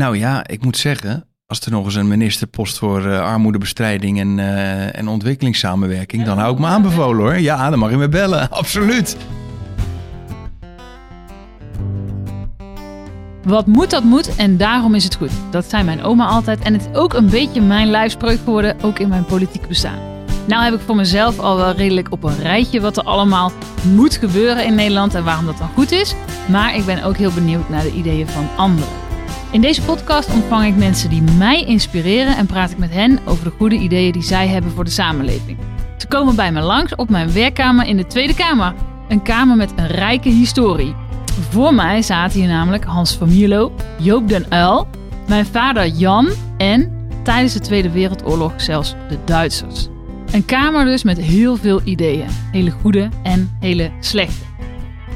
Nou ja, ik moet zeggen, als er nog eens een ministerpost voor uh, armoedebestrijding en, uh, en ontwikkelingssamenwerking, dan hou ik me aanbevolen hoor. Ja, dan mag je me bellen, absoluut. Wat moet, dat moet en daarom is het goed. Dat zei mijn oma altijd en het is ook een beetje mijn lijfspreuk geworden, ook in mijn politieke bestaan. Nou heb ik voor mezelf al wel redelijk op een rijtje wat er allemaal moet gebeuren in Nederland en waarom dat dan goed is. Maar ik ben ook heel benieuwd naar de ideeën van anderen. In deze podcast ontvang ik mensen die mij inspireren en praat ik met hen over de goede ideeën die zij hebben voor de samenleving. Ze komen bij me langs op mijn werkkamer in de Tweede Kamer. Een kamer met een rijke historie. Voor mij zaten hier namelijk Hans van Mierlo, Joop den Uil, mijn vader Jan en tijdens de Tweede Wereldoorlog zelfs de Duitsers. Een kamer dus met heel veel ideeën, hele goede en hele slechte.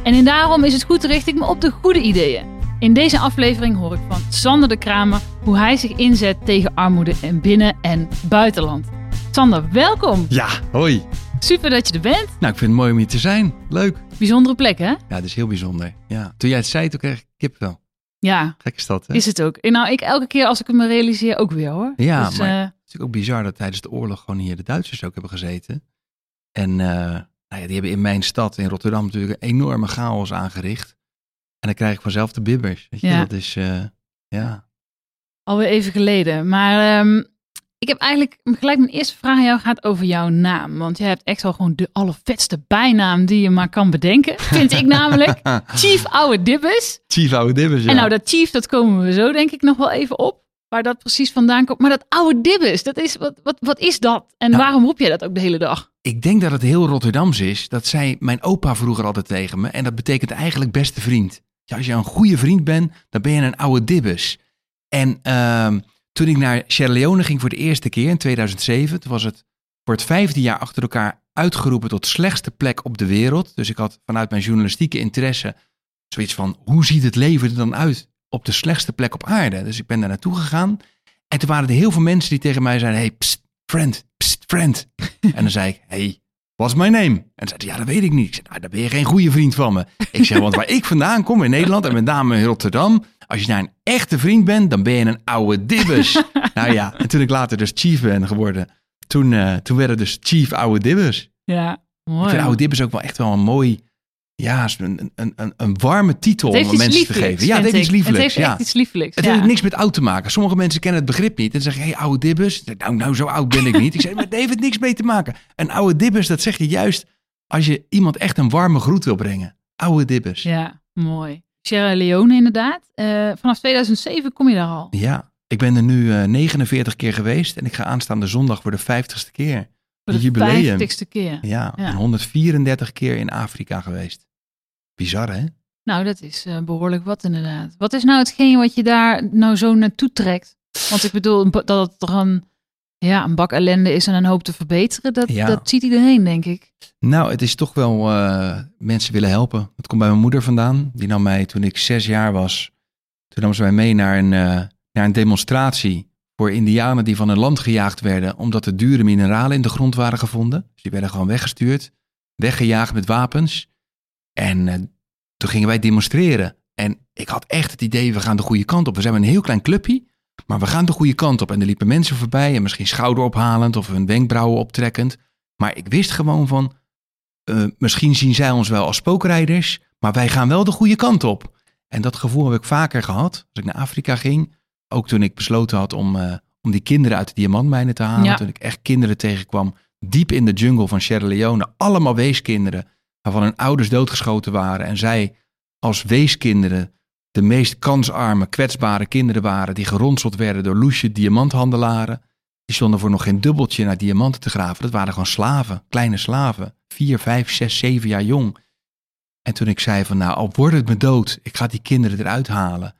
En in daarom is het goed richt ik me op de goede ideeën. In deze aflevering hoor ik van Sander de Kramer hoe hij zich inzet tegen armoede in binnen- en buitenland. Sander, welkom. Ja, hoi. Super dat je er bent. Nou, ik vind het mooi om hier te zijn. Leuk. Bijzondere plek, hè? Ja, het is heel bijzonder. Ja. Toen jij het zei, toen kreeg ik kipvel. Ja. Gek is dat, hè? Is het ook. En nou, ik elke keer als ik het me realiseer ook weer, hoor. Ja, Dus, maar eh, het is natuurlijk ook bizar dat tijdens de oorlog gewoon hier de Duitsers ook hebben gezeten. En eh, nou ja, die hebben in mijn stad, in Rotterdam, natuurlijk een enorme chaos aangericht. En dan krijg ik vanzelf de bibbers. Weet je? Ja. Dat is, eh, ja. alweer even geleden. Maar ehm, ik heb eigenlijk gelijk mijn eerste vraag aan jou gaat over jouw naam. Want jij hebt echt wel gewoon de allervetste bijnaam die je maar kan bedenken. Vind ik namelijk. Chief Oude Dibbes. Chief oude dibbers, ja. En nou, dat chief, dat komen we zo denk ik nog wel even op. Waar dat precies vandaan komt. Maar dat oude dibbes, dat is, wat, wat, wat is dat? En Nou. waarom roep jij dat ook de hele dag? Ik denk dat het heel Rotterdams is. Dat zei mijn opa vroeger altijd tegen me. En dat betekent eigenlijk beste vriend. Ja, als je een goede vriend bent, dan ben je een oude dibbes. En ehm, toen ik naar Sierra Leone ging voor de eerste keer in 2007, toen was het voor het vijfde jaar achter elkaar uitgeroepen tot slechtste plek op de wereld. Dus ik had vanuit mijn journalistieke interesse zoiets van, hoe ziet het leven er dan uit op de slechtste plek op aarde? Dus ik ben daar naartoe gegaan. En toen waren er heel veel mensen die tegen mij zeiden, hey, friend, friend. en dan zei ik, hey, what's my name? En zei hij, ja, dat weet ik niet. Ik zei, nou, dan ben je geen goede vriend van me. Ik zeg, want waar ik vandaan kom in Nederland en met name in Rotterdam, als je daar een echte vriend bent, dan ben je een oude dibbes. nou ja, en toen ik later dus chief ben geworden, toen, eh, toen werden dus chief oude dibbes. Ja, mooi. Ik vind oude dibbes ook wel echt wel een mooi, ja, een, een, een, een warme titel om mensen te geven. Ja, heeft iets ik. liefelijks. Het heeft ja. echt iets. Het ja. heeft niks met oud te maken. Sommige mensen kennen het begrip niet. En zeggen, hé, hey, oude zeg, Nou, nou, zo oud ben ik niet. Ik zeg, maar daar heeft het niks mee te maken. Een oude dibbes, dat zeg je juist als je iemand echt een warme groet wil brengen. Oude dibbes. Ja. Ja, mooi. Sierra Leone inderdaad. Eh, vanaf 2007 kom je daar al. ik ben er nu eh, 49 keer geweest. En ik ga aanstaande zondag voor de 50ste keer. Voor de jubileum. vijftigste keer. Ja, Ja. en 134 keer in Afrika geweest. Bizar, hè? Nou, dat is eh, behoorlijk wat inderdaad. Wat is nou hetgeen wat je daar nou zo naartoe trekt? Want ik bedoel, dat het toch een, ja, een bak ellende is en een hoop te verbeteren. Dat, Ja. dat ziet iedereen, denk ik. Nou, het is toch wel eh, mensen willen helpen. Dat komt bij mijn moeder vandaan. Die nam mij toen ik zes jaar was. Toen nam ze mij mee naar een, eh, naar een demonstratie voor indianen die van hun land gejaagd werden. omdat er dure mineralen in de grond waren gevonden. Dus die werden gewoon weggestuurd, weggejaagd met wapens. En eh, toen gingen wij demonstreren. En ik had echt het idee, we gaan de goede kant op. We zijn een heel klein clubje, maar we gaan de goede kant op. En er liepen mensen voorbij en misschien schouderophalend of hun wenkbrauwen optrekkend. Maar ik wist gewoon van, eh, misschien zien zij ons wel als spookrijders, maar wij gaan wel de goede kant op. En dat gevoel heb ik vaker gehad als ik naar Afrika ging. Ook toen ik besloten had om, eh, om die kinderen uit de diamantmijnen te halen. Ja. Toen ik echt kinderen tegenkwam, diep in de jungle van Sierra Leone. Allemaal weeskinderen, waarvan hun ouders doodgeschoten waren. En zij als weeskinderen de meest kansarme, kwetsbare kinderen waren. Die geronseld werden door loesje diamanthandelaren. Die stonden voor nog geen dubbeltje naar diamanten te graven. Dat waren gewoon slaven, kleine slaven. Vier, vijf, zes, zeven jaar jong. En toen ik zei van nou, al wordt het me dood, ik ga die kinderen eruit halen.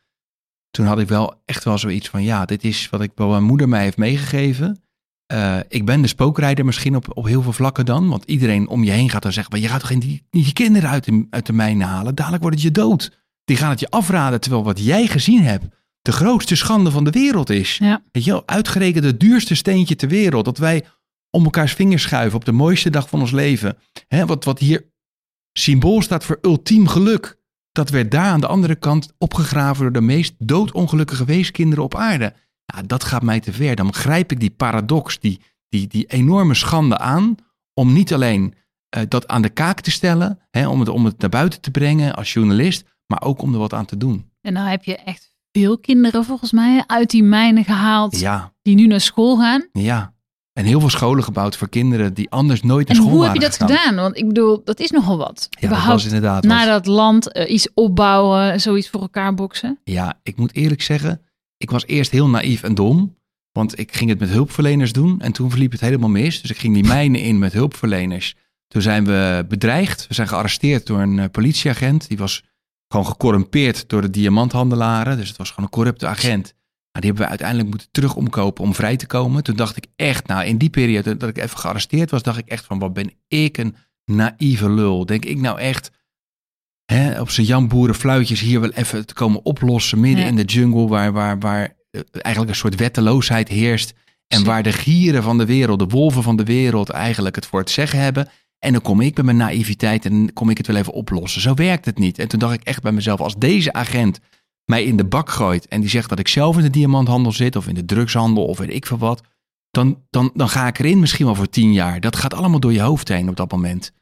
Toen had ik wel echt wel zoiets van ja, dit is wat ik wat mijn moeder mij heeft meegegeven. Eh, ik ben de spookrijder misschien op, op heel veel vlakken dan. Want iedereen om je heen gaat dan zeggen, maar je gaat toch geen, die, kinderen uit de, uit de mijn halen? Dadelijk wordt het je dood. Die gaan het je afraden, terwijl wat jij gezien hebt de grootste schande van de wereld is. Ja. Weet je wel, uitgerekend het duurste steentje ter wereld. Dat wij om elkaars vingers schuiven op de mooiste dag van ons leven. Hè, wat, wat hier symbool staat voor ultiem geluk. Dat werd daar aan de andere kant opgegraven door de meest doodongelukkige weeskinderen op aarde. Nou, dat gaat mij te ver. Dan grijp ik die paradox, die, die, die enorme schande aan, om niet alleen uh, dat aan de kaak te stellen, hè, om, het, om het naar buiten te brengen als journalist, maar ook om er wat aan te doen. En dan heb je echt veel kinderen volgens mij uit die mijnen gehaald, Ja, die nu naar school gaan. ja. En heel veel scholen gebouwd voor kinderen die anders nooit naar En school hoe heb je dat gegaan. gedaan? Want ik bedoel, dat is nogal wat. Ja, dat was inderdaad. naar dat land eh, iets opbouwen, zoiets voor elkaar boksen. Ja, ik moet eerlijk zeggen, ik was eerst heel naïef en dom. Want ik ging het met hulpverleners doen en toen verliep het helemaal mis. Dus ik ging die mijnen in met hulpverleners. Toen zijn we bedreigd. We zijn gearresteerd door een eh, politieagent. Die was gewoon gecorrumpeerd door de diamanthandelaren. Dus het was gewoon een corrupte agent. Nou, die hebben we uiteindelijk moeten terug omkopen om vrij te komen. Toen dacht ik echt, nou in die periode dat ik even gearresteerd was, dacht ik echt van wat ben ik een naïeve lul. Denk ik nou echt hè, op zijn Jan Boeren fluitjes hier wel even te komen oplossen midden Ja. in de jungle waar, waar, waar eh, eigenlijk een soort wetteloosheid heerst. En waar de gieren van de wereld, de wolven van de wereld eigenlijk het voor het zeggen hebben. En dan kom ik met mijn naïviteit en kom ik het wel even oplossen. Zo werkt het niet. En toen dacht ik echt bij mezelf, als deze agent mij in de bak gooit en die zegt dat ik zelf in de diamanthandel zit of in de drugshandel of weet ik veel wat, dan, dan, dan ga ik erin misschien wel voor tien jaar. Dat gaat allemaal door je hoofd heen op dat moment.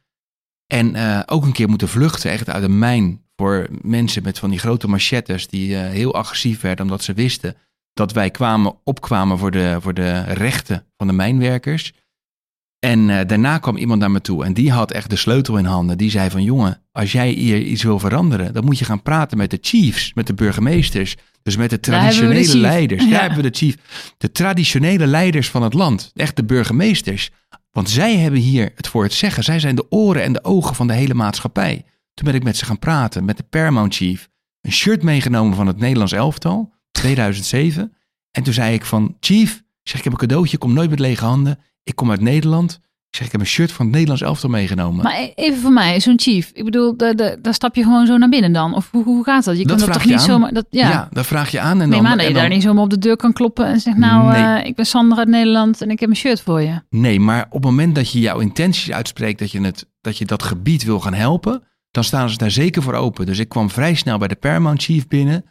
En eh, ook een keer moeten vluchten, echt uit een mijn voor mensen met van die grote machettes die eh, heel agressief werden omdat ze wisten dat wij kwamen, opkwamen voor de, voor de rechten van de mijnwerkers. En eh, daarna kwam iemand naar me toe en die had echt de sleutel in handen. Die zei van jongen, als jij hier iets wil veranderen, dan moet je gaan praten met de chiefs, met de burgemeesters. Dus met de traditionele leiders. Ja. Daar hebben we de chief. De traditionele leiders van het land. Echt de burgemeesters. Want zij hebben hier het voor het zeggen. Zij zijn de oren en de ogen van de hele maatschappij. Toen ben ik met ze gaan praten, met de Paramount Chief. Een shirt meegenomen van het Nederlands elftal, 2007. En toen zei ik van, Chief, zeg, ik heb een cadeautje, kom nooit met lege handen. Ik kom uit Nederland. Ik zeg, ik heb een shirt van het Nederlands elftal meegenomen. Maar e- even voor mij, zo'n chief. Ik bedoel, daar stap je gewoon zo naar binnen dan? Of hoe, hoe gaat dat? Je Dat kan dat toch niet aan. zomaar... Dat, ja. ja. daar vraag je aan. En nee, dan, maar dat je dan- daar niet zomaar op de deur kan kloppen en zegt... Nou, Nee. eh, ik ben Sander uit Nederland en ik heb een shirt voor je. Nee, maar op het moment dat je jouw intenties uitspreekt dat je, het, dat je dat gebied wil gaan helpen, dan staan ze daar zeker voor open. Dus ik kwam vrij snel bij de Paramount Chief binnen.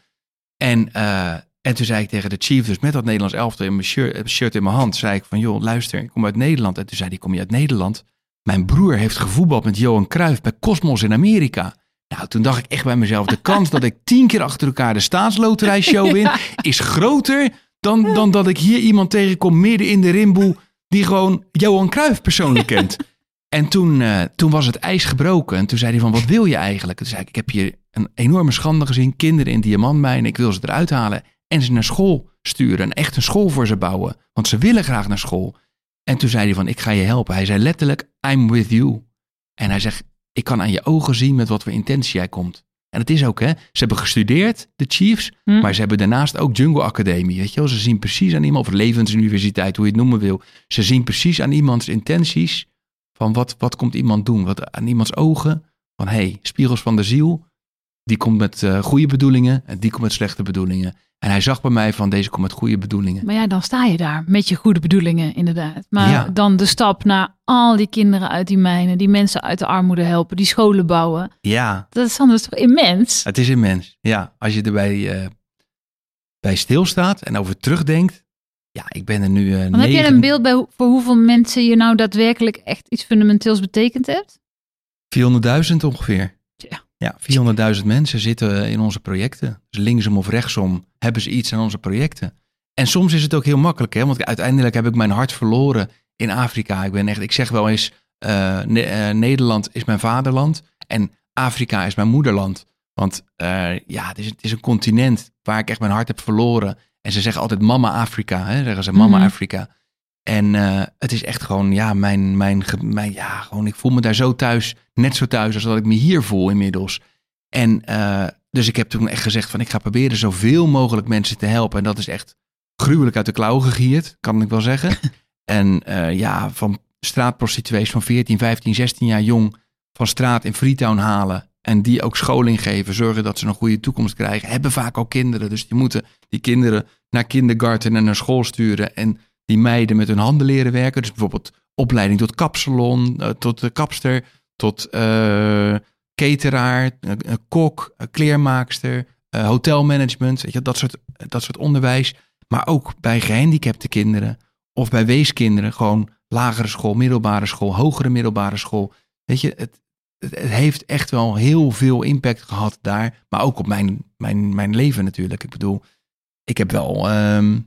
En, eh, en toen zei ik tegen de chief, dus met dat Nederlands elftal in mijn shirt, eh, shirt in mijn hand, zei ik van joh, luister, ik kom uit Nederland. En toen zei hij, kom je uit Nederland? Mijn broer heeft gevoetbald met Johan Cruijff bij Cosmos in Amerika. Nou, toen dacht ik echt bij mezelf, de kans dat ik tien keer achter elkaar de staatsloterijshow win, is groter dan, dan dat ik hier iemand tegenkom midden in de rimboe die gewoon Johan Cruijff persoonlijk kent. En toen, eh, toen was het ijs gebroken. En toen zei hij van, wat wil je eigenlijk? Toen zei ik, ik heb hier een enorme schande gezien. Kinderen in diamantmijnen. Ik wil ze eruit halen en ze naar school sturen. En echt een school voor ze bouwen. Want ze willen graag naar school. En toen zei hij van, ik ga je helpen. Hij zei letterlijk, I'm with you. En hij zegt, ik kan aan je ogen zien met wat voor intentie jij komt. En het is ook, hè. Ze hebben gestudeerd, de Chiefs. Hm. Maar ze hebben daarnaast ook Jungle Academie. Weet je wel? Ze zien precies aan iemand, of levensuniversiteit, hoe je het noemen wil. Ze zien precies aan iemands intenties van wat, wat komt iemand doen. Wat, aan iemands ogen van hé, hey, spiegels van de ziel. Die komt met eh, goede bedoelingen en die komt met slechte bedoelingen. En hij zag bij mij van deze komt met goede bedoelingen. Maar ja, dan sta je daar met je goede bedoelingen, inderdaad. Maar Ja. dan de stap naar al die kinderen uit die mijnen, die mensen uit de armoede helpen, die scholen bouwen. Ja, Dat is dan dus toch immens? het is immens. Ja, als je erbij eh, bij stilstaat en over terugdenkt. Ja, ik ben er nu. Want heb jij negen- een beeld bij voor hoeveel mensen je nou daadwerkelijk echt iets fundamenteels betekend hebt? 400.000 ongeveer. Ja, 400.000 mensen zitten in onze projecten. Dus linksom of rechtsom hebben ze iets aan onze projecten. En soms is het ook heel makkelijk, hè? want uiteindelijk heb ik mijn hart verloren in Afrika. Ik ben echt, ik zeg wel eens, eh, Ne- eh, Nederland is mijn vaderland en Afrika is mijn moederland. Want eh, ja, het is, het is een continent waar ik echt mijn hart heb verloren. En ze zeggen altijd mama Afrika, hè? zeggen ze mama Mhm. Afrika. En eh, het is echt gewoon, ja, mijn, mijn, mijn, ja, gewoon, ik voel me daar zo thuis, net zo thuis als dat ik me hier voel inmiddels. En eh, dus ik heb toen echt gezegd van, ik ga proberen zoveel mogelijk mensen te helpen. En dat is echt gruwelijk uit de klauwen gegierd, kan ik wel zeggen. en eh, ja, van straatprostituees van 14, 15, 16 jaar jong van straat in Freetown halen. En die ook scholing geven, zorgen dat ze een goede toekomst krijgen. Hebben vaak al kinderen, dus die moeten die kinderen naar kindergarten en naar school sturen. En die meiden met hun handen leren werken. Dus bijvoorbeeld opleiding tot kapsalon, eh, tot de kapster, tot, eh, cateraar, een kok, kleermaakster, eh, hotelmanagement, weet je, dat soort, dat soort onderwijs. Maar ook bij gehandicapte kinderen of bij weeskinderen, gewoon lagere school, middelbare school, hogere middelbare school. Weet je, het, het, het heeft echt wel heel veel impact gehad daar, maar ook op mijn, mijn, mijn leven natuurlijk. Ik bedoel, ik heb wel ehm,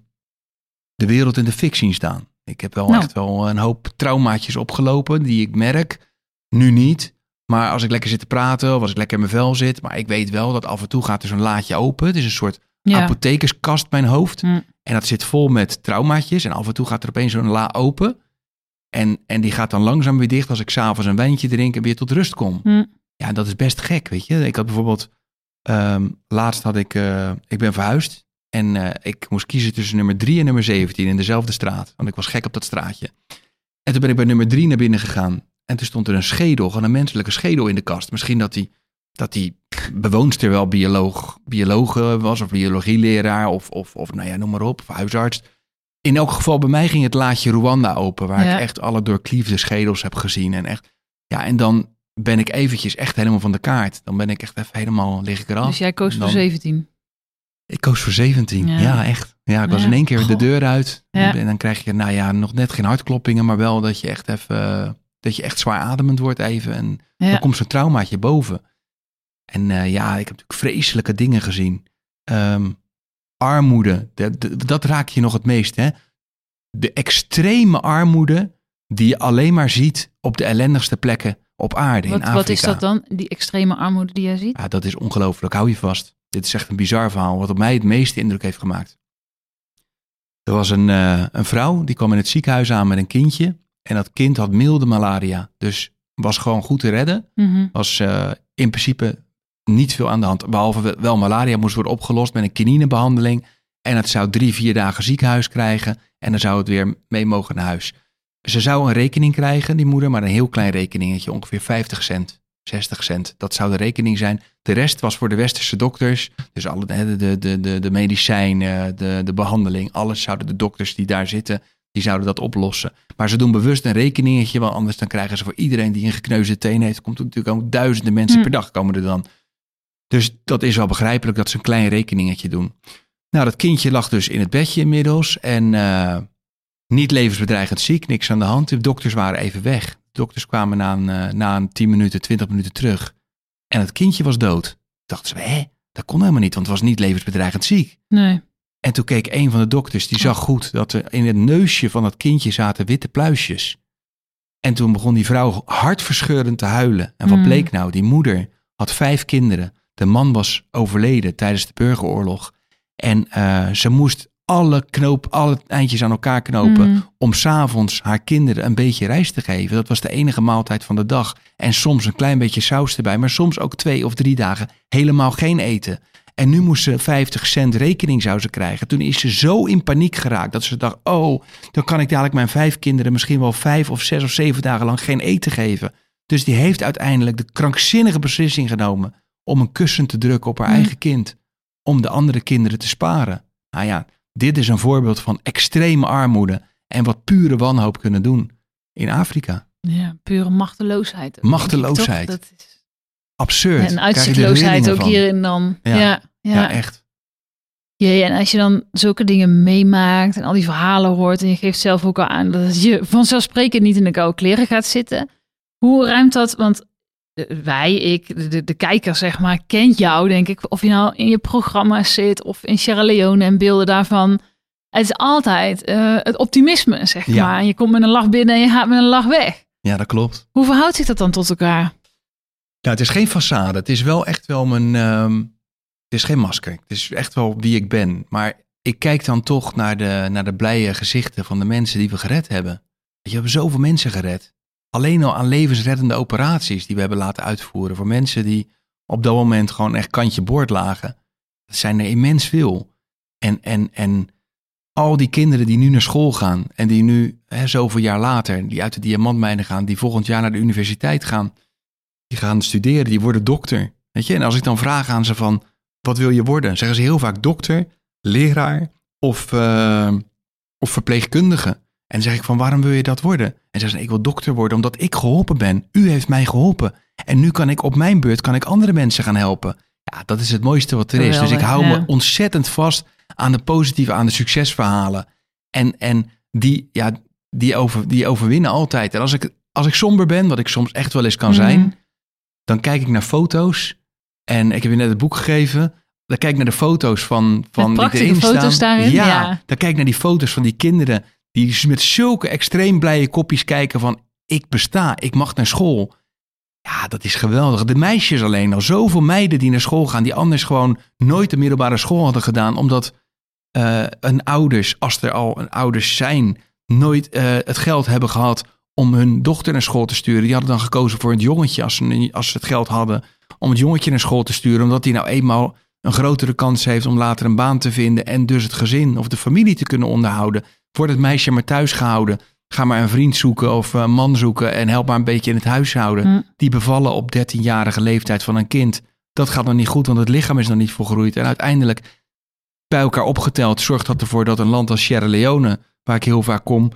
de wereld in de fik zien staan. Ik heb wel Nou. echt wel een hoop traumaatjes opgelopen die ik merk. Nu niet. Maar als ik lekker zit te praten of als ik lekker in mijn vel zit. Maar ik weet wel dat af en toe gaat er zo'n laadje open. Het is een soort Ja. apothekerskast mijn hoofd. Hm. En dat zit vol met traumaatjes. En af en toe gaat er opeens zo'n la open. En, en die gaat dan langzaam weer dicht als ik s'avonds een wijntje drink en weer tot rust kom. Hm. Ja, dat is best gek, weet je. Ik had bijvoorbeeld, ehm, laatst had ik, eh, ik ben verhuisd. En eh, ik moest kiezen tussen nummer 3 en nummer 17 in dezelfde straat. Want ik was gek op dat straatje. En toen ben ik bij nummer 3 naar binnen gegaan. En toen stond er een schedel, gewoon een menselijke schedel in de kast. Misschien dat die, dat die bewoonster wel bioloog, bioloog was, of biologieleraar, of, of, of nou ja, noem maar op, of huisarts. In elk geval, bij mij ging het laadje Rwanda open, waar Ja. ik echt alle doorkliefde schedels heb gezien. En echt, ja, en dan ben ik eventjes echt helemaal van de kaart. Dan ben ik echt even helemaal, lig ik eraf. Dus jij koos voor Dan- 17. Ik koos voor 17. Ja. Ja, echt. Ja, ik was Ja. in één keer de deur uit. Ja. En dan krijg je, nou ja, nog net geen hartkloppingen, maar wel dat je echt even, dat je echt zwaar ademend wordt even. En dan komt zo'n traumaatje boven. En eh, ja, ik heb natuurlijk vreselijke dingen gezien. Ehm, armoede, dat, raak je nog het meest, hè. De extreme armoede die je alleen maar ziet op de ellendigste plekken op aarde in Wat, Afrika. wat is dat dan, die extreme armoede die jij ziet? Ja, dat is ongelooflijk. Hou je vast. Dit is echt een bizar verhaal, wat op mij het meeste indruk heeft gemaakt. Er was een, eh, een vrouw, die kwam in het ziekenhuis aan met een kindje. En dat kind had milde malaria. Dus was gewoon goed te redden. Mhm. Was eh, in principe niet veel aan de hand. Behalve wel- wel malaria moest worden opgelost met een kininebehandeling. En het zou drie, vier dagen ziekenhuis krijgen. En dan zou het weer mee mogen naar huis. Ze zou een rekening krijgen, die moeder, maar een heel klein rekeningetje. Ongeveer 50 cent, 60 cent. Dat zou de rekening zijn. De rest was voor de westerse dokters. Dus alle, de, de, de, de, de medicijnen, de, de behandeling. Alles zouden de dokters die daar zitten, die zouden dat oplossen. Maar ze doen bewust een rekeningetje, want anders dan krijgen ze voor iedereen die een gekneusde teen heeft, komt er natuurlijk ook duizenden mensen Hm. per dag komen er dan. Dus dat is wel begrijpelijk dat ze een klein rekeningetje doen. Nou, dat kindje lag dus in het bedje inmiddels en eh, niet levensbedreigend ziek, niks aan de hand. De dokters waren even weg. Dokters kwamen na een, eh, na een 10 minuten, 20 minuten terug en het kindje was dood. Dachten ze, hè, dat kon helemaal niet, want het was niet levensbedreigend ziek. Nee. En toen keek een van de dokters, die zag goed dat er in het neusje van dat kindje zaten witte pluisjes. En toen begon die vrouw hartverscheurend te huilen. En wat Mm. bleek nou? Die moeder had vijf kinderen. De man was overleden tijdens de burgeroorlog. En eh, ze moest alle, knoop, alle eindjes aan elkaar knopen Mhm. om s'avonds haar kinderen een beetje rijst te geven. Dat was de enige maaltijd van de dag. En soms een klein beetje saus erbij, maar soms ook twee of drie dagen helemaal geen eten. En nu moest ze 50 cent rekening zou ze krijgen. Toen is ze zo in paniek geraakt dat ze dacht: oh, dan kan ik dadelijk mijn vijf kinderen misschien wel vijf of zes of zeven dagen lang geen eten geven. Dus die heeft uiteindelijk de krankzinnige beslissing genomen om een kussen te drukken op haar Hmm. eigen kind. Om de andere kinderen te sparen. Nou ja, dit is een voorbeeld van extreme armoede en wat pure wanhoop kunnen doen in Afrika. Ja, pure machteloosheid. Machteloosheid. Dat is... Absurd. En uitzichtloosheid ook van. hierin dan. Ja. Ja, ja. Ja, ja. echt. en als je dan zulke dingen meemaakt en al die verhalen hoort en je geeft zelf ook al aan dat je vanzelfsprekend niet in de koude kleren gaat zitten. Hoe ruimt dat? Want wij, ik, de, de, kijker zeg maar, kent jou denk ik. Of je nou in je programma's zit of in Sierra Leone en beelden daarvan. Het is altijd eh, het optimisme zeg Ja. maar. Je komt met een lach binnen en je gaat met een lach weg. Ja, dat klopt. Hoe verhoudt zich dat dan tot elkaar? Nou, het is geen façade. Het is wel echt wel mijn. ehm, het is geen masker. Het is echt wel wie ik ben. Maar ik kijk dan toch naar de, naar de blije gezichten van de mensen die we gered hebben. Je, hebben zoveel mensen gered. Alleen al aan levensreddende operaties die we hebben laten uitvoeren. Voor mensen die op dat moment gewoon echt kantje boord lagen. Zijn er immens veel. En, en, en al die kinderen die nu naar school gaan. En die nu, hè, zoveel jaar later, die uit de diamantmijnen gaan. Die volgend jaar naar de universiteit gaan. Die gaan studeren, die worden dokter. Weet je, en als ik dan vraag aan ze van, wat wil je worden? Zeggen ze heel vaak dokter, leraar of, eh, of verpleegkundige. Dan zeg ik van, waarom wil je dat worden? En ze zei, ik wil dokter worden omdat ik geholpen ben. U heeft mij geholpen. En nu kan ik op mijn beurt kan ik andere mensen gaan helpen. Ja, dat is het mooiste wat er is. Dus ik hou ja. me ontzettend vast aan de positieve, aan de succesverhalen. En, en die, ja, die, over, die overwinnen altijd. En als ik, als ik somber ben, wat ik soms echt wel eens kan Mhm. zijn, dan kijk ik naar foto's. En ik heb je net het boek gegeven. Dan kijk ik naar de foto's van, van die erin foto's staan. daarin, Ja, ja. dan kijk ik naar die foto's van die kinderen die met zulke extreem blije kopjes kijken van ik besta, ik mag naar school. Ja, dat is geweldig. De meisjes alleen al, zoveel meiden die naar school gaan, die anders gewoon nooit de middelbare school hadden gedaan, omdat eh hun ouders, als er al een ouders zijn, nooit eh, het geld hebben gehad om hun dochter naar school te sturen. Die hadden dan gekozen voor het jongetje als ze, als ze het geld hadden om het jongetje naar school te sturen, omdat hij nou eenmaal een grotere kans heeft om later een baan te vinden en dus het gezin of de familie te kunnen onderhouden. Wordt het meisje maar thuis gehouden, ga maar een vriend zoeken of een man zoeken en help maar een beetje in het huishouden. Hm. Die bevallen op 13-jarige leeftijd van een kind. Dat gaat nog niet goed, want het lichaam is nog niet volgroeid. En uiteindelijk, bij elkaar opgeteld, zorgt dat ervoor dat een land als Sierra Leone, waar ik heel vaak kom,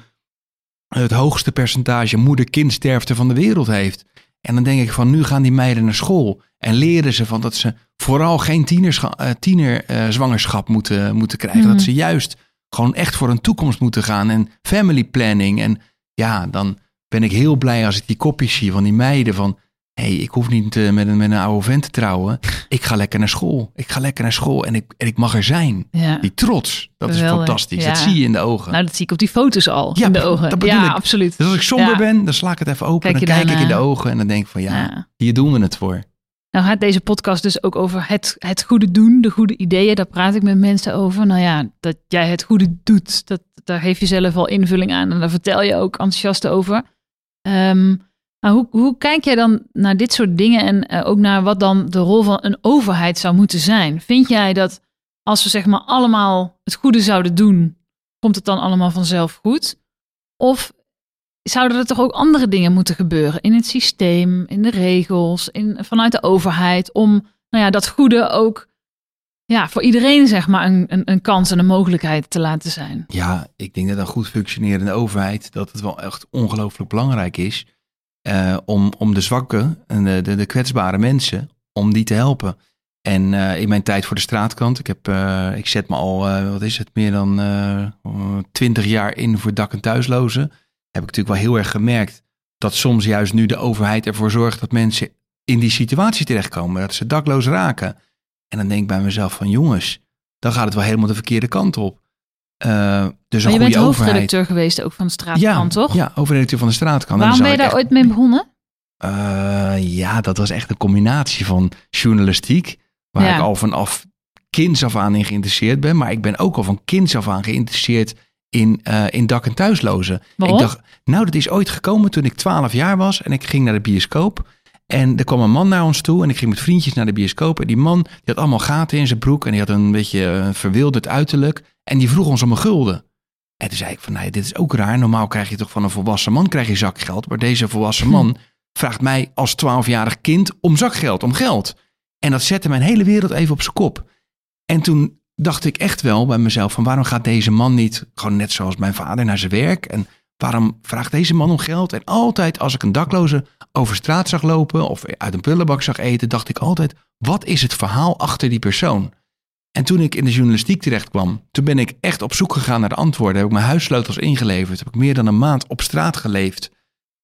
het hoogste percentage moeder-kindsterfte van de wereld heeft. En dan denk ik van, nu gaan die meiden naar school en leren ze van dat ze vooral geen tienerzwangerschap tiener, eh, zwangerschap moeten, moeten krijgen. Dat ze juist gewoon echt voor een toekomst moeten gaan en family planning. En ja, dan ben ik heel blij als ik die kopjes zie van die meiden van... hé, hey, ik hoef niet eh, met, een, met een oude vent te trouwen. Ik ga lekker naar school. Ik ga lekker naar school en ik, en ik mag er zijn. Ja. Die trots, dat is fantastisch. ja. Dat zie je in de ogen. Nou, dat zie ik op die foto's al Ja, in de ogen. dat ja, ik. absoluut. dus als ik somber ben, dan sla ik het even open. Kijk en dan kijk ik in de ogen en dan denk ik van Ja. hier doen we het voor. Nou gaat deze podcast dus ook over het, het goede doen, de goede ideeën. Daar praat ik met mensen over. Nou ja, dat jij het goede doet, dat, daar geef je zelf al invulling aan. En daar vertel je ook enthousiast over. Ehm, maar hoe, hoe kijk jij dan naar dit soort dingen en eh, ook naar wat dan de rol van een overheid zou moeten zijn? Vind jij dat als we zeg maar allemaal het goede zouden doen, komt het dan allemaal vanzelf goed? Of zouden er toch ook andere dingen moeten gebeuren in het systeem, in de regels, in, vanuit de overheid, om nou ja, dat goede ook ja, voor iedereen zeg maar een, een, een kans en een mogelijkheid te laten zijn? Ja, ik denk dat een goed functionerende overheid, dat het wel echt ongelooflijk belangrijk is eh, om, om de zwakke en de, de, kwetsbare mensen, om die te helpen. En eh, in mijn tijd voor de straatkant, ik, heb, eh, ik zet me al, wat is het, meer dan twintig jaar in voor dak- en thuislozen. Heb ik natuurlijk wel heel erg gemerkt dat soms juist nu de overheid ervoor zorgt dat mensen in die situatie terechtkomen, dat ze dakloos raken. En dan denk ik bij mezelf van jongens, dan gaat het wel helemaal de verkeerde kant op. Eh, dus Maar een je bent hoofdredacteur geweest ook van de straatkant, toch? Ja, hoofdredacteur van de straatkant. Waarom ben je daar ooit mee begonnen? Eh, ja, dat was echt een combinatie van journalistiek, waar Ja. ik al vanaf kinds af aan in geïnteresseerd ben. Maar ik ben ook al van kinds af aan geïnteresseerd in, eh, in dak- en thuislozen. Waarom? Ik dacht, nou, dat is ooit gekomen toen ik 12 jaar was en ik ging naar de bioscoop. En er kwam een man naar ons toe en ik ging met vriendjes naar de bioscoop. En die man die had allemaal gaten in zijn broek en die had een beetje eh, verwilderd uiterlijk. En die vroeg ons om een gulden. En toen zei ik van, nee, dit is ook raar. Normaal krijg je toch van een volwassen man krijg je zakgeld. Maar deze volwassen man vraagt mij als 12-jarig kind om zakgeld, om geld. En dat zette mijn hele wereld even op zijn kop. En toen dacht ik echt wel bij mezelf van waarom gaat deze man niet gewoon net zoals mijn vader naar zijn werk? En waarom vraagt deze man om geld? En altijd als ik een dakloze over straat zag lopen of uit een prullenbak zag eten, dacht ik altijd, wat is het verhaal achter die persoon? En toen ik in de journalistiek terecht kwam, toen ben ik echt op zoek gegaan naar de antwoorden. Heb ik mijn huissleutels ingeleverd. Heb ik meer dan een maand op straat geleefd.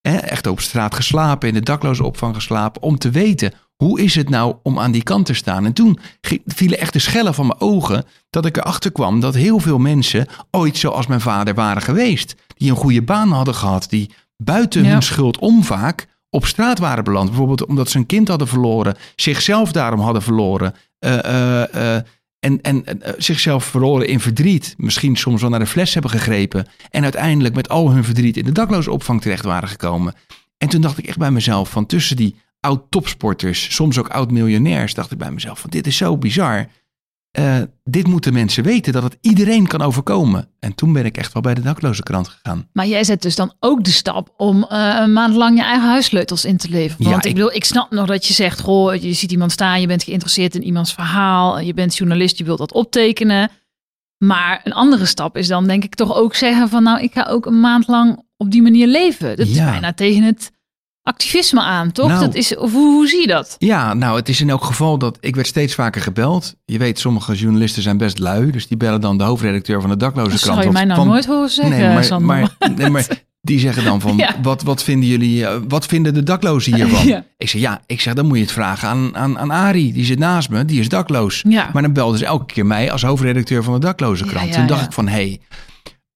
Echt op straat geslapen, in de daklozenopvang geslapen. Om te weten, hoe is het nou om aan die kant te staan? En toen vielen echt de schellen van mijn ogen. Dat ik erachter kwam dat heel veel mensen ooit zoals mijn vader waren geweest. Die een goede baan hadden gehad. Die buiten Ja. hun schuld om vaak op straat waren beland. Bijvoorbeeld omdat ze een kind hadden verloren. Zichzelf daarom hadden verloren. eh, eh, eh, en, en zichzelf verloren in verdriet. Misschien soms wel naar de fles hebben gegrepen. En uiteindelijk met al hun verdriet in de daklozenopvang terecht waren gekomen. En toen dacht ik echt bij mezelf van tussen die oud-topsporters, soms ook oud-miljonairs, dacht ik bij mezelf van dit is zo bizar. Eh, dit moeten mensen weten, dat het iedereen kan overkomen. En toen ben ik echt wel bij de daklozenkrant gegaan. Maar jij zet dus dan ook de stap om eh, een maand lang je eigen huissleutels in te leveren. Ja, Want ik, ik- bedoel, ik snap nog dat je zegt, goh, je ziet iemand staan, je bent geïnteresseerd in iemands verhaal, je bent journalist, je wilt dat optekenen. Maar een andere stap is dan denk ik toch ook zeggen van nou, ik ga ook een maand lang op die manier leven. Dat is Ja. bijna tegen het activisme aan, toch? Nou. dat is, of hoe, hoe zie je dat? Ja, nou, het is in elk geval dat ik werd steeds vaker gebeld. Je weet, sommige journalisten zijn best lui, dus die bellen dan de hoofdredacteur van de dakloze Dat krant. zou je mij nou Van- nooit horen zeggen, nee, maar, Sander. maar, nee, maar die zeggen dan van, Ja. wat, wat vinden jullie, eh, wat vinden de daklozen hiervan? Ja. Ik zeg, ja, ik zeg, dan moet je het vragen aan, aan, aan Arie, die zit naast me, die is dakloos. Ja. Maar dan belden ze elke keer mij als hoofdredacteur van de dakloze krant. Toen dacht ik van, hé, hey,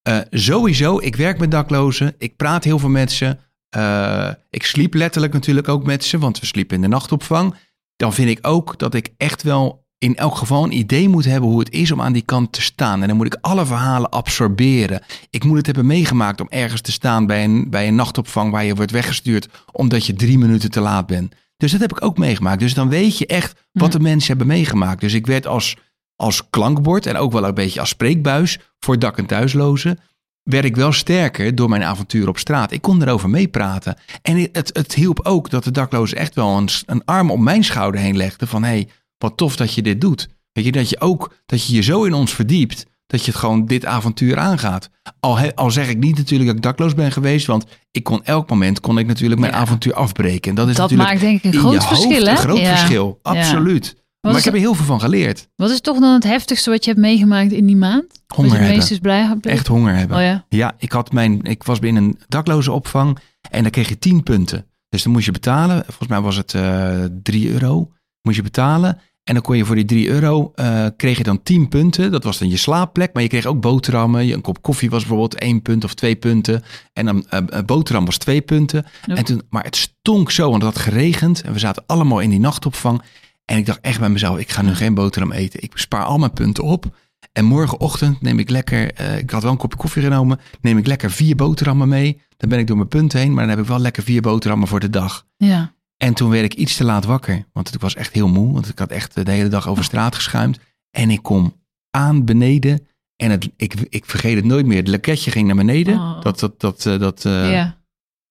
eh, sowieso, ik werk met daklozen, ik praat heel veel met ze. Eh, ik sliep letterlijk natuurlijk ook met ze, want we sliepen in de nachtopvang. Dan vind ik ook dat ik echt wel in elk geval een idee moet hebben hoe het is om aan die kant te staan. En dan moet ik alle verhalen absorberen. Ik moet het hebben meegemaakt om ergens te staan bij een, bij een nachtopvang waar je wordt weggestuurd omdat je drie minuten te laat bent. Dus dat heb ik ook meegemaakt. Dus dan weet je echt wat de mensen hebben meegemaakt. Dus ik werd als, als klankbord en ook wel een beetje als spreekbuis voor dak- en thuislozen. Werd ik wel sterker door mijn avontuur op straat. Ik kon erover meepraten. En het, het hielp ook dat de daklozen echt wel een, een arm om mijn schouder heen legden. Van hé, hey, wat tof dat je dit doet. Weet je, dat je ook, dat je je zo in ons verdiept. Dat je het gewoon dit avontuur aangaat. Al, he- al zeg ik niet natuurlijk dat ik dakloos ben geweest. Want ik kon elk moment kon ik natuurlijk mijn Ja. avontuur afbreken. En dat is Dat natuurlijk maakt denk ik een groot verschil, hoofd hè? Een groot Ja. verschil, Ja. Wat maar ik heb er heel veel van geleerd. Wat is toch dan het heftigste wat je hebt meegemaakt in die maand? Honger je hebben. meest is blij? Echt honger hebben. Oh ja. Ja, ik, had mijn, ik was binnen een dakloze opvang en dan kreeg je 10 punten. Dus dan moest je betalen. Volgens mij was het eh 3 euro. Moest je betalen. En dan kon je voor die 3 euro, eh, kreeg je dan 10 punten. Dat was dan je slaapplek. Maar je kreeg ook boterhammen. Je- Een kop koffie was bijvoorbeeld 1 punt of 2 punten. En dan eh, een boterham was 2 punten. En toen, maar het stonk zo, want het had geregend. En we zaten allemaal in die nachtopvang. En ik dacht echt bij mezelf, ik ga nu geen boterham eten. Ik spaar al mijn punten op. En morgenochtend neem ik lekker, eh, ik had wel een kopje koffie genomen, neem ik lekker vier boterhammen mee. Dan ben ik door mijn punten heen, maar dan heb ik wel lekker vier boterhammen voor de dag. Ja. En toen werd ik iets te laat wakker, want ik was echt heel moe, want ik had echt de hele dag over straat geschuimd. En ik kom aan beneden en het, ik, ik vergeet het nooit meer. Het leketje ging naar beneden, Oh. dat, dat, dat, eh, dat, eh,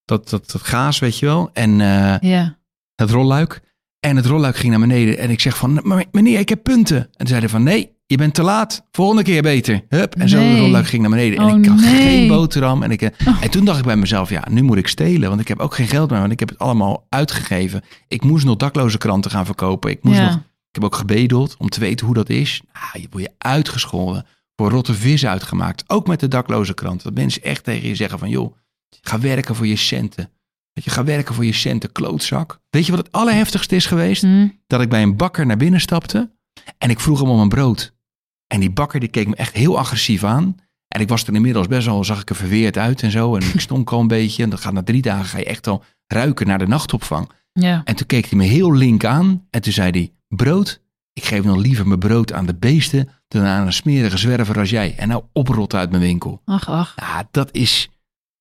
dat, dat, dat gaas, weet je wel. En Ja. het rolluik. En het rolluik ging naar beneden. En ik zeg van, "Maar meneer, ik heb punten. En toen zeiden van, nee, je bent te laat. Volgende keer beter. Hup. En zo de Nee. rolluik ging naar beneden. En Oh, ik had nee. geen boterham. En, ik, eh, Oh. en toen dacht ik bij mezelf, ja, nu moet ik stelen. Want ik heb ook geen geld meer. Want ik heb het allemaal uitgegeven. Ik moest nog dakloze kranten gaan verkopen. Ik, moest Ja. nog, ik heb ook gebedeld om te weten hoe dat is. Ah, je wordt je uitgescholden. Voor rotte vis uitgemaakt. Ook met de dakloze krant. Dat mensen echt tegen je zeggen van, joh, ga werken voor je centen. Dat je gaat werken voor je centen, klootzak. Weet je wat het allerheftigste is geweest? Hm. Dat ik bij een bakker naar binnen stapte en ik vroeg hem om een brood. En die bakker die keek me echt heel agressief aan. En ik was er inmiddels best wel, zag ik er verweerd uit en zo. En ik stonk al een beetje. En dat gaat na drie dagen ga je echt al ruiken naar de nachtopvang. Ja. En toen keek hij me heel link aan. En toen zei hij, brood? Ik geef nog liever mijn brood aan de beesten dan aan een smerige zwerver als jij. En nou oprot uit mijn winkel. Ach, ach. Ja, dat is,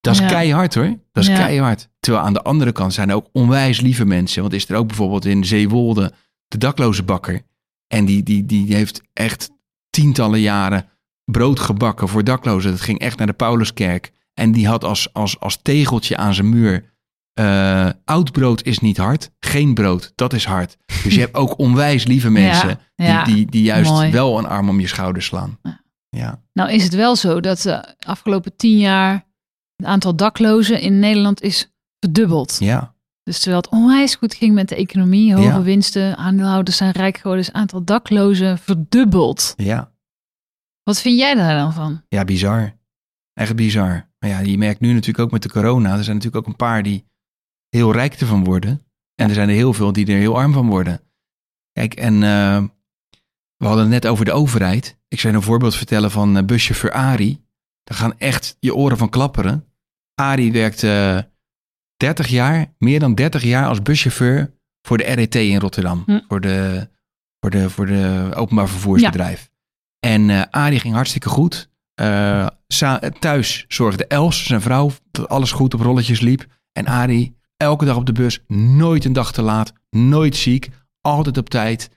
dat is Ja. keihard hoor. Dat is Ja. keihard. Terwijl aan de andere kant zijn er ook onwijs lieve mensen. Want is er ook bijvoorbeeld in Zeewolde de dakloze bakker. En die, die, die heeft echt tientallen jaren brood gebakken voor daklozen. Dat ging echt naar de Pauluskerk. En die had als, als, als tegeltje aan zijn muur... eh, oud brood is niet hard, geen brood, dat is hard. Dus je hebt ook onwijs lieve mensen ja. die, die, die juist Mooi. wel een arm om je schouder slaan. Ja. Ja, Nou is het wel zo dat de afgelopen tien jaar het aantal daklozen in Nederland is verdubbeld. ja. Dus terwijl het onwijs goed ging met de economie, hoge Ja. winsten, aandeelhouders zijn rijk geworden, is het aantal daklozen verdubbeld. ja. Wat vind jij daar dan van? Ja, bizar. Echt bizar. Maar ja, je merkt nu natuurlijk ook met de corona. Er zijn natuurlijk ook een paar die heel rijk ervan worden. En er zijn er heel veel die er heel arm van worden. Kijk, en eh, we hadden het net over de overheid. Ik zou een voorbeeld vertellen van eh, buschauffeur Ari. Daar gaan echt je oren van klapperen. Ari werkt eh 30 jaar, meer dan 30 jaar als buschauffeur voor de RET in Rotterdam. Hm. Voor, de, voor, de, voor de openbaar vervoersbedrijf. En eh Arie ging hartstikke goed. Eh, thuis zorgde Els, zijn vrouw, dat alles goed op rolletjes liep. En Arie, elke dag op de bus, nooit een dag te laat, nooit ziek, altijd op tijd,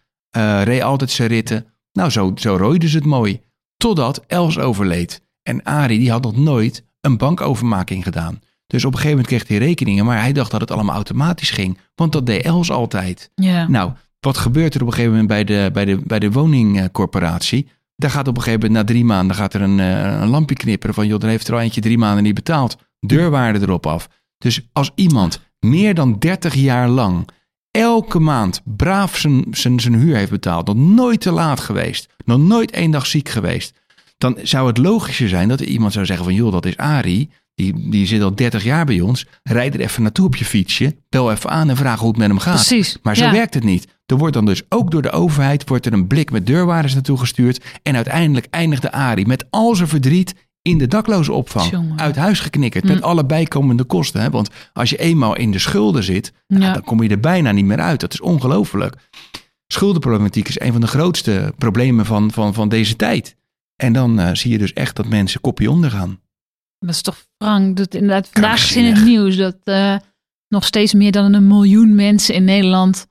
reed altijd zijn ritten. Nou, zo, zo rooiden ze het mooi. Totdat Els overleed. En Arie, die had nog nooit een bankovermaking gedaan. Dus op een gegeven moment kreeg hij rekeningen, maar hij dacht dat het allemaal automatisch ging. Want dat deed Els altijd. Ja. Nou, wat gebeurt er op een gegeven moment bij de, bij de, bij de woningcorporatie? Daar gaat op een gegeven moment na drie maanden gaat er een, eh, een lampje knipperen van joh, dan heeft er al eentje drie maanden niet betaald. Deurwaarde erop af. Dus als iemand meer dan 30 jaar lang elke maand braaf zijn, zijn, zijn huur heeft betaald, nog nooit te laat geweest, nog nooit één dag ziek geweest, dan zou het logischer zijn dat er iemand zou zeggen van joh, dat is Arie, die, die zit al 30 jaar bij ons, rijd er even naartoe op je fietsje, bel even aan en vraag hoe het met hem gaat. Precies. Maar zo ja. werkt het niet. Er wordt dan dus ook door de overheid wordt er een blik met deurwaarders naartoe gestuurd. En uiteindelijk eindigde Arie met al zijn verdriet in de dakloze opvang. Jongen. Uit huis geknikkerd met Mm. alle bijkomende kosten. Hè? Want als je eenmaal in de schulden zit, nou, Ja. dan kom je er bijna niet meer uit. Dat is ongelooflijk. Schuldenproblematiek is een van de grootste problemen van, van, van deze tijd. En dan eh, zie je dus echt dat mensen kopje ondergaan. Dat is toch frank. Dat inderdaad, vandaag is in het nieuws dat eh, nog steeds meer dan een miljoen mensen in Nederland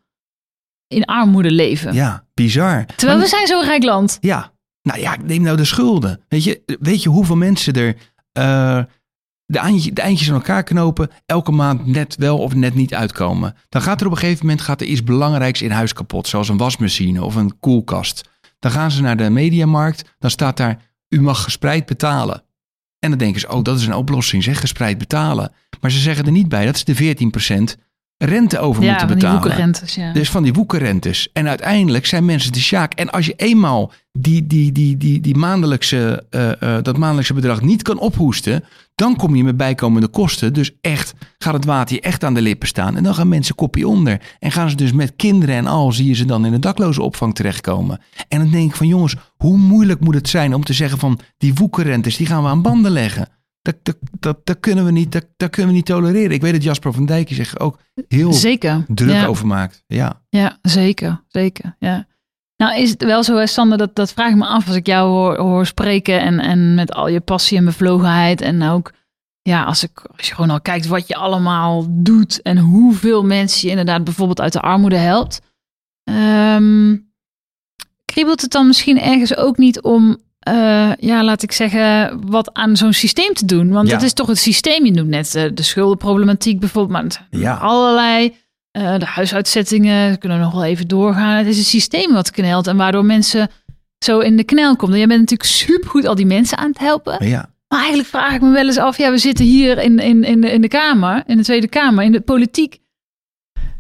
in armoede leven. Ja, bizar. Terwijl Maar- we zijn zo'n rijk land. Ja, nou ja, neem nou de schulden. Weet je, weet je hoeveel mensen er eh, de, eindje- de eindjes aan elkaar knopen, elke maand net wel of net niet uitkomen? Dan gaat er op een gegeven moment gaat er iets belangrijks in huis kapot, zoals een wasmachine of een koelkast. Dan gaan ze naar de mediamarkt, dan staat daar, u mag gespreid betalen. En dan denken ze, oh, dat is een oplossing, zeg gespreid betalen. Maar ze zeggen er niet bij, dat is de 14% rente over Ja, moeten van die betalen. woekerrentes. Ja. Dus van die woekerrentes. En uiteindelijk zijn mensen de sjaak. En als je eenmaal die, die, die, die, die maandelijkse, eh, eh, dat maandelijkse bedrag niet kan ophoesten, dan kom je met bijkomende kosten. Dus echt gaat het water je echt aan de lippen staan. En dan gaan mensen kopje onder. En gaan ze dus met kinderen en al, zie je ze dan in een dakloze opvang terechtkomen. En dan denk ik van jongens, hoe moeilijk moet het zijn om te zeggen van die woekerrentes, die gaan we aan banden leggen. Dat, dat, dat, dat, kunnen we niet, dat, dat kunnen we niet tolereren. Ik weet dat Jasper van Dijk zich ook heel Zeker. druk ja. over maakt. Ja. Ja, zeker. Zeker. Ja. Nou, is het wel zo, Sander, dat, dat vraag ik me af als ik jou hoor, hoor spreken en, en met al je passie en bevlogenheid. En ook, ja, als, ik, als je gewoon al kijkt wat je allemaal doet en hoeveel mensen je inderdaad bijvoorbeeld uit de armoede helpt. Ehm, kriebelt het dan misschien ergens ook niet om, eh, ja, laat ik zeggen, wat aan zo'n systeem te doen? Want Ja. het is toch het systeem, je noemt net eh, de schuldenproblematiek bijvoorbeeld, maar Ja. allerlei. Eh, de huisuitzettingen, we kunnen nog wel even doorgaan. Het is een systeem wat knelt en waardoor mensen zo in de knel komen. Jij bent natuurlijk supergoed al die mensen aan het helpen. Ja. Maar eigenlijk vraag ik me wel eens af, ja, we zitten hier in, in, in, de, in de Kamer, in de Tweede Kamer, in de politiek.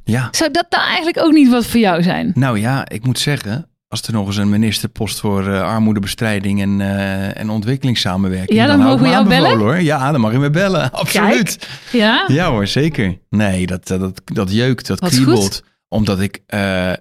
Ja. Zou dat nou eigenlijk ook niet wat voor jou zijn? Nou ja, ik moet zeggen, als er nog eens een ministerpost voor eh, armoedebestrijding en, eh, en ontwikkelingssamenwerking. Ja, dan ik mogen we jou aanbevolen, Hoor. Ja, dan mag je me bellen. Absoluut. Ja? Ja hoor, zeker. Nee, dat, dat, dat, dat jeukt, dat Wat kriebelt. Omdat ik, eh,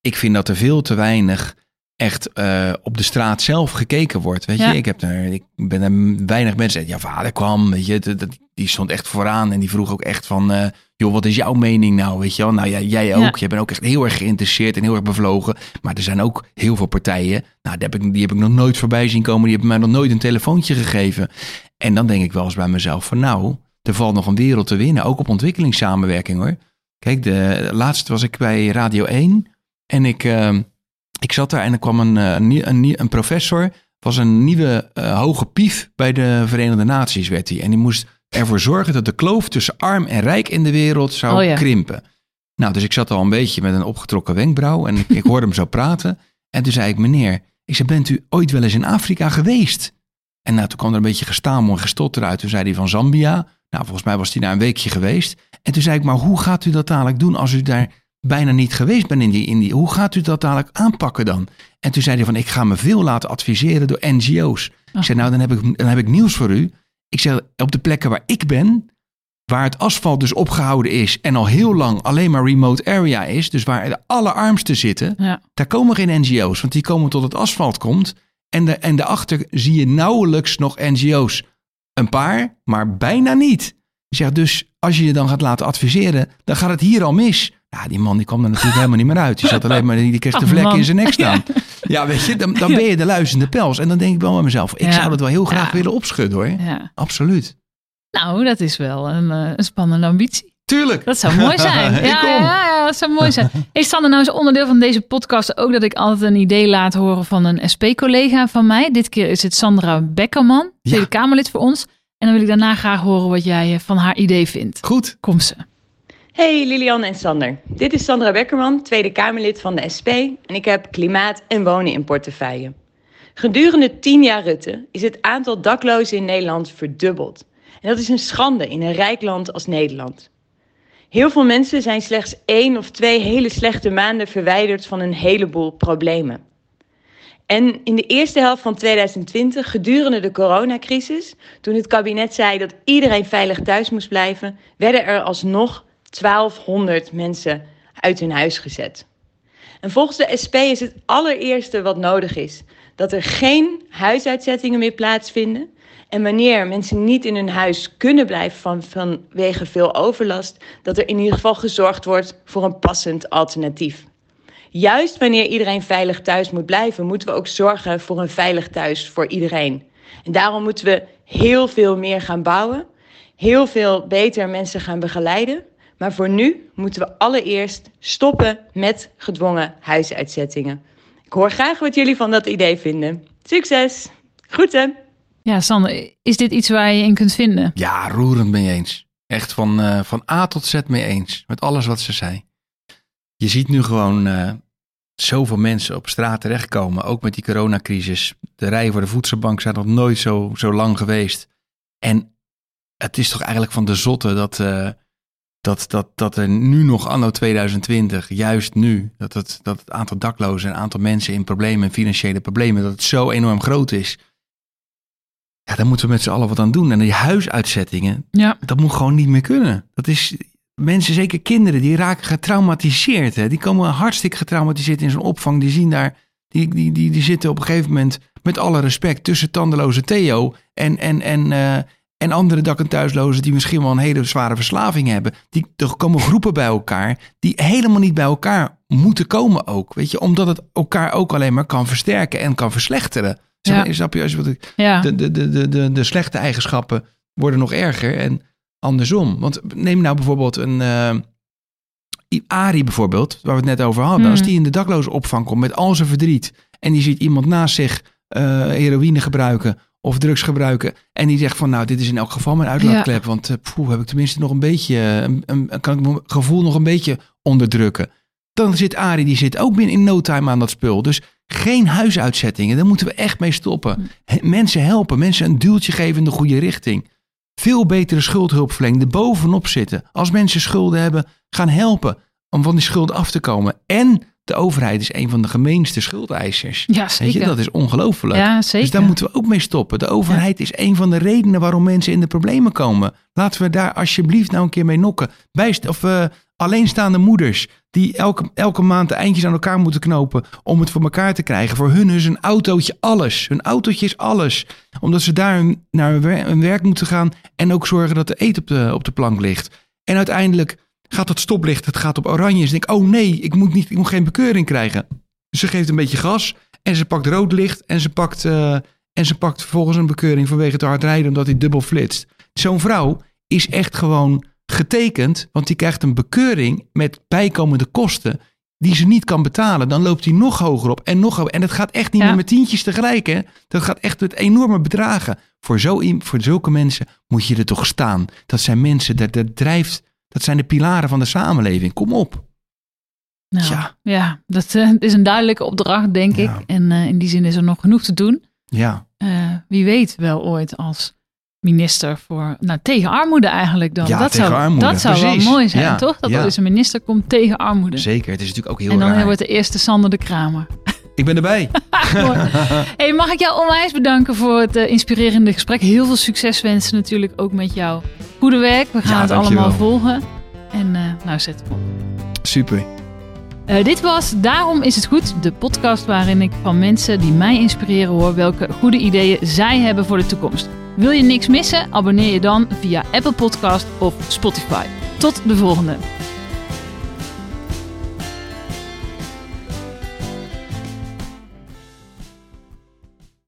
ik vind dat er veel te weinig echt eh, op de straat zelf gekeken wordt. Weet Ja. je, ik, heb er, ik ben er weinig mensen. Ja, vader kwam, weet je, dat, die stond echt vooraan en die vroeg ook echt van, eh, joh, wat is jouw mening nou? Weet je wel? Nou ja, jij ook. Ja. Je bent ook echt heel erg geïnteresseerd en heel erg bevlogen. Maar er zijn ook heel veel partijen. Nou, die heb ik, die heb ik nog nooit voorbij zien komen. Die hebben mij nog nooit een telefoontje gegeven. En dan denk ik wel eens bij mezelf van, nou, er valt nog een wereld te winnen. Ook op ontwikkelingssamenwerking hoor. Kijk, de laatst was ik bij Radio 1 en ik, eh, ik zat daar en er kwam een, eh, een, een, professor, was een nieuwe eh, hoge pief bij de Verenigde Naties werd hij. En die moest ervoor zorgen dat de kloof tussen arm en rijk in de wereld zou Oh ja. krimpen. Nou, dus ik zat al een beetje met een opgetrokken wenkbrauw en ik, ik hoorde hem zo praten. En toen zei ik, meneer, ik zei, bent u ooit wel eens in Afrika geweest? En nou, toen kwam er een beetje gestamel en gestotter uit. Toen zei hij van Zambia. Nou, volgens mij was hij daar een weekje geweest. En toen zei ik, maar hoe gaat u dat dadelijk doen als u daar bijna niet geweest bent in die, in die... Hoe gaat u dat dadelijk aanpakken dan? En toen zei hij van, ik ga me veel laten adviseren door NGO's. Ik zei, nou, dan heb ik, dan heb ik nieuws voor u. Ik zeg, op de plekken waar ik ben, waar het asfalt dus opgehouden is... en al heel lang alleen maar remote area is... dus waar de allerarmsten zitten... Ja. Daar komen geen NGO's, want die komen tot het asfalt komt. En, de, en daarachter zie je nauwelijks nog NGO's. Een paar, maar bijna niet. Ik zeg dus, als je je dan gaat laten adviseren, dan gaat het hier al mis. Ja, die man die kwam er natuurlijk helemaal niet meer uit. Die zat alleen maar, die kreeg de Ach, vlek in zijn nek staan. Ja, weet je, dan, dan ben je de luizende pels. En dan denk ik wel bij mezelf, ik Ja. zou dat wel heel graag Ja. willen opschudden hoor. ja. Absoluut. Nou, dat is wel een, eh, een spannende ambitie. Tuurlijk. Dat zou mooi zijn. Ja, ja, ja, dat zou mooi zijn. Is Sander nou eens onderdeel van deze podcast ook dat ik altijd een idee laat horen van een SP-collega van mij. Dit keer is het Sandra Beckerman, Tweede Kamerlid voor ons. En dan wil ik daarna graag horen wat jij eh, van haar idee vindt. Goed. Kom ze. Hey Lilian en Sander. Dit is Sandra Beckerman, Tweede Kamerlid van de SP en ik heb klimaat en wonen in portefeuille. Gedurende 10 jaar Rutte is het aantal daklozen in Nederland verdubbeld. En dat is een schande in een rijk land als Nederland. Heel veel mensen zijn slechts één of twee hele slechte maanden verwijderd van een heleboel problemen. En in de eerste helft van 2020, gedurende de coronacrisis, toen het kabinet zei dat iedereen veilig thuis moest blijven, werden er alsnog 1200 mensen uit hun huis gezet. En volgens de SP is het allereerste wat nodig is dat er geen huisuitzettingen meer plaatsvinden. En wanneer mensen niet in hun huis kunnen blijven van, vanwege veel overlast, dat er in ieder geval gezorgd wordt voor een passend alternatief. Juist wanneer iedereen veilig thuis moet blijven, moeten we ook zorgen voor een veilig thuis voor iedereen. En daarom moeten we heel veel meer gaan bouwen, heel veel beter mensen gaan begeleiden. Maar voor nu moeten we allereerst stoppen met gedwongen huisuitzettingen. Ik hoor graag wat jullie van dat idee vinden. Succes! Groeten! Ja, Sander, is dit iets waar je in kunt vinden? Ja, roerend mee eens. Echt van, uh, van A tot Z mee eens. Met alles wat ze zei. Je ziet nu gewoon uh, zoveel mensen op straat terechtkomen. Ook met die coronacrisis. De rijen voor de voedselbank zijn nog nooit zo, zo lang geweest. En het is toch eigenlijk van de zotte dat, uh, dat, dat, dat er nu nog anno 2020, juist nu, dat het, dat het aantal daklozen en aantal mensen in problemen en financiële problemen, dat het zo enorm groot is. Ja, daar moeten we met z'n allen wat aan doen. En die huisuitzettingen, ja. dat moet gewoon niet meer kunnen. Dat is, mensen, zeker kinderen, die raken getraumatiseerd. Hè? Die komen hartstikke getraumatiseerd in zo'n opvang. Die zien daar, die, die, die, die zitten op een gegeven moment, met alle respect, tussen tandeloze Theo en, en, en, uh, en andere dak- en thuislozen die misschien wel een hele zware verslaving hebben. Die, er komen groepen bij elkaar die helemaal niet bij elkaar moeten komen ook. Weet je, omdat het elkaar ook alleen maar kan versterken en kan verslechteren. Ja. Snap je, als je wat ik, Ja. de, de, de, de, de, slechte eigenschappen worden nog erger en andersom. Want neem nou bijvoorbeeld een uh, Ari bijvoorbeeld, waar we het net over hadden. Hmm. Als die in de dakloze opvang komt met al zijn verdriet en die ziet iemand naast zich uh, heroïne gebruiken of drugs gebruiken en die zegt van nou dit is in elk geval mijn uitlaatklep, Ja. want uh, poeh, heb ik tenminste nog een beetje, een, een, kan ik mijn gevoel nog een beetje onderdrukken. Dan zit Ari, die zit ook binnen in no time aan dat spul. Dus geen huisuitzettingen, daar moeten we echt mee stoppen. He- mensen helpen, mensen een duwtje geven in de goede richting. Veel betere schuldhulpverlening, er bovenop zitten. Als mensen schulden hebben, gaan helpen om van die schulden af te komen. En de overheid is een van de gemeenste schuldeisers. Ja, Weet zeker. je, dat is ongelooflijk. Ja, zeker. Dus daar moeten we ook mee stoppen. De overheid is een van de redenen waarom mensen in de problemen komen. Laten we daar alsjeblieft nou een keer mee nokken. Bijst of uh, alleenstaande moeders die elke, elke maand de eindjes aan elkaar moeten knopen om het voor elkaar te krijgen. Voor hun is een autootje alles. Hun autootje is alles. Omdat ze daar naar hun werk moeten gaan en ook zorgen dat er eten op de, op de plank ligt. En uiteindelijk gaat het stoplicht, het gaat op oranje. Ze denkt, oh nee, ik moet, niet, ik moet geen bekeuring krijgen. Dus ze geeft een beetje gas en ze pakt rood licht en ze pakt, uh, en ze pakt vervolgens een bekeuring vanwege te hard rijden omdat hij dubbel flitst. Zo'n vrouw is echt gewoon getekend, want die krijgt een bekeuring met bijkomende kosten die ze niet kan betalen. Dan loopt hij nog hoger op en nog hoger. En dat gaat echt niet Ja. meer met tientjes tegelijk. Hè? Dat gaat echt met enorme bedragen. Voor, zo, voor zulke mensen moet je er toch staan. Dat zijn mensen, dat, dat drijft, dat zijn de pilaren van de samenleving. Kom op. Nou, Tja. ja, dat eh, is een duidelijke opdracht, denk Ja. ik. En eh, in die zin is er nog genoeg te doen. Ja, Eh, wie weet wel ooit als minister voor, nou tegen armoede eigenlijk dan. Ja, dat tegen zou, armoede, Dat zou precies. wel mooi zijn, Ja, toch? Dat ja. er dus een minister komt tegen armoede. zeker. Het is natuurlijk ook heel en dan raar. wordt de eerste Sander de Kramer. Ik ben erbij. Hey, mag ik jou onwijs bedanken voor het eh, inspirerende gesprek. Heel veel succes wensen natuurlijk ook met jouw goede werk. We gaan Ja, het dankjewel. allemaal volgen. En eh, nou, zet hem op. Super. Eh, dit was Daarom is het goed, de podcast waarin ik van mensen die mij inspireren hoor welke goede ideeën zij hebben voor de toekomst. Wil je niks missen? Abonneer je dan via Apple Podcast of Spotify. Tot de volgende.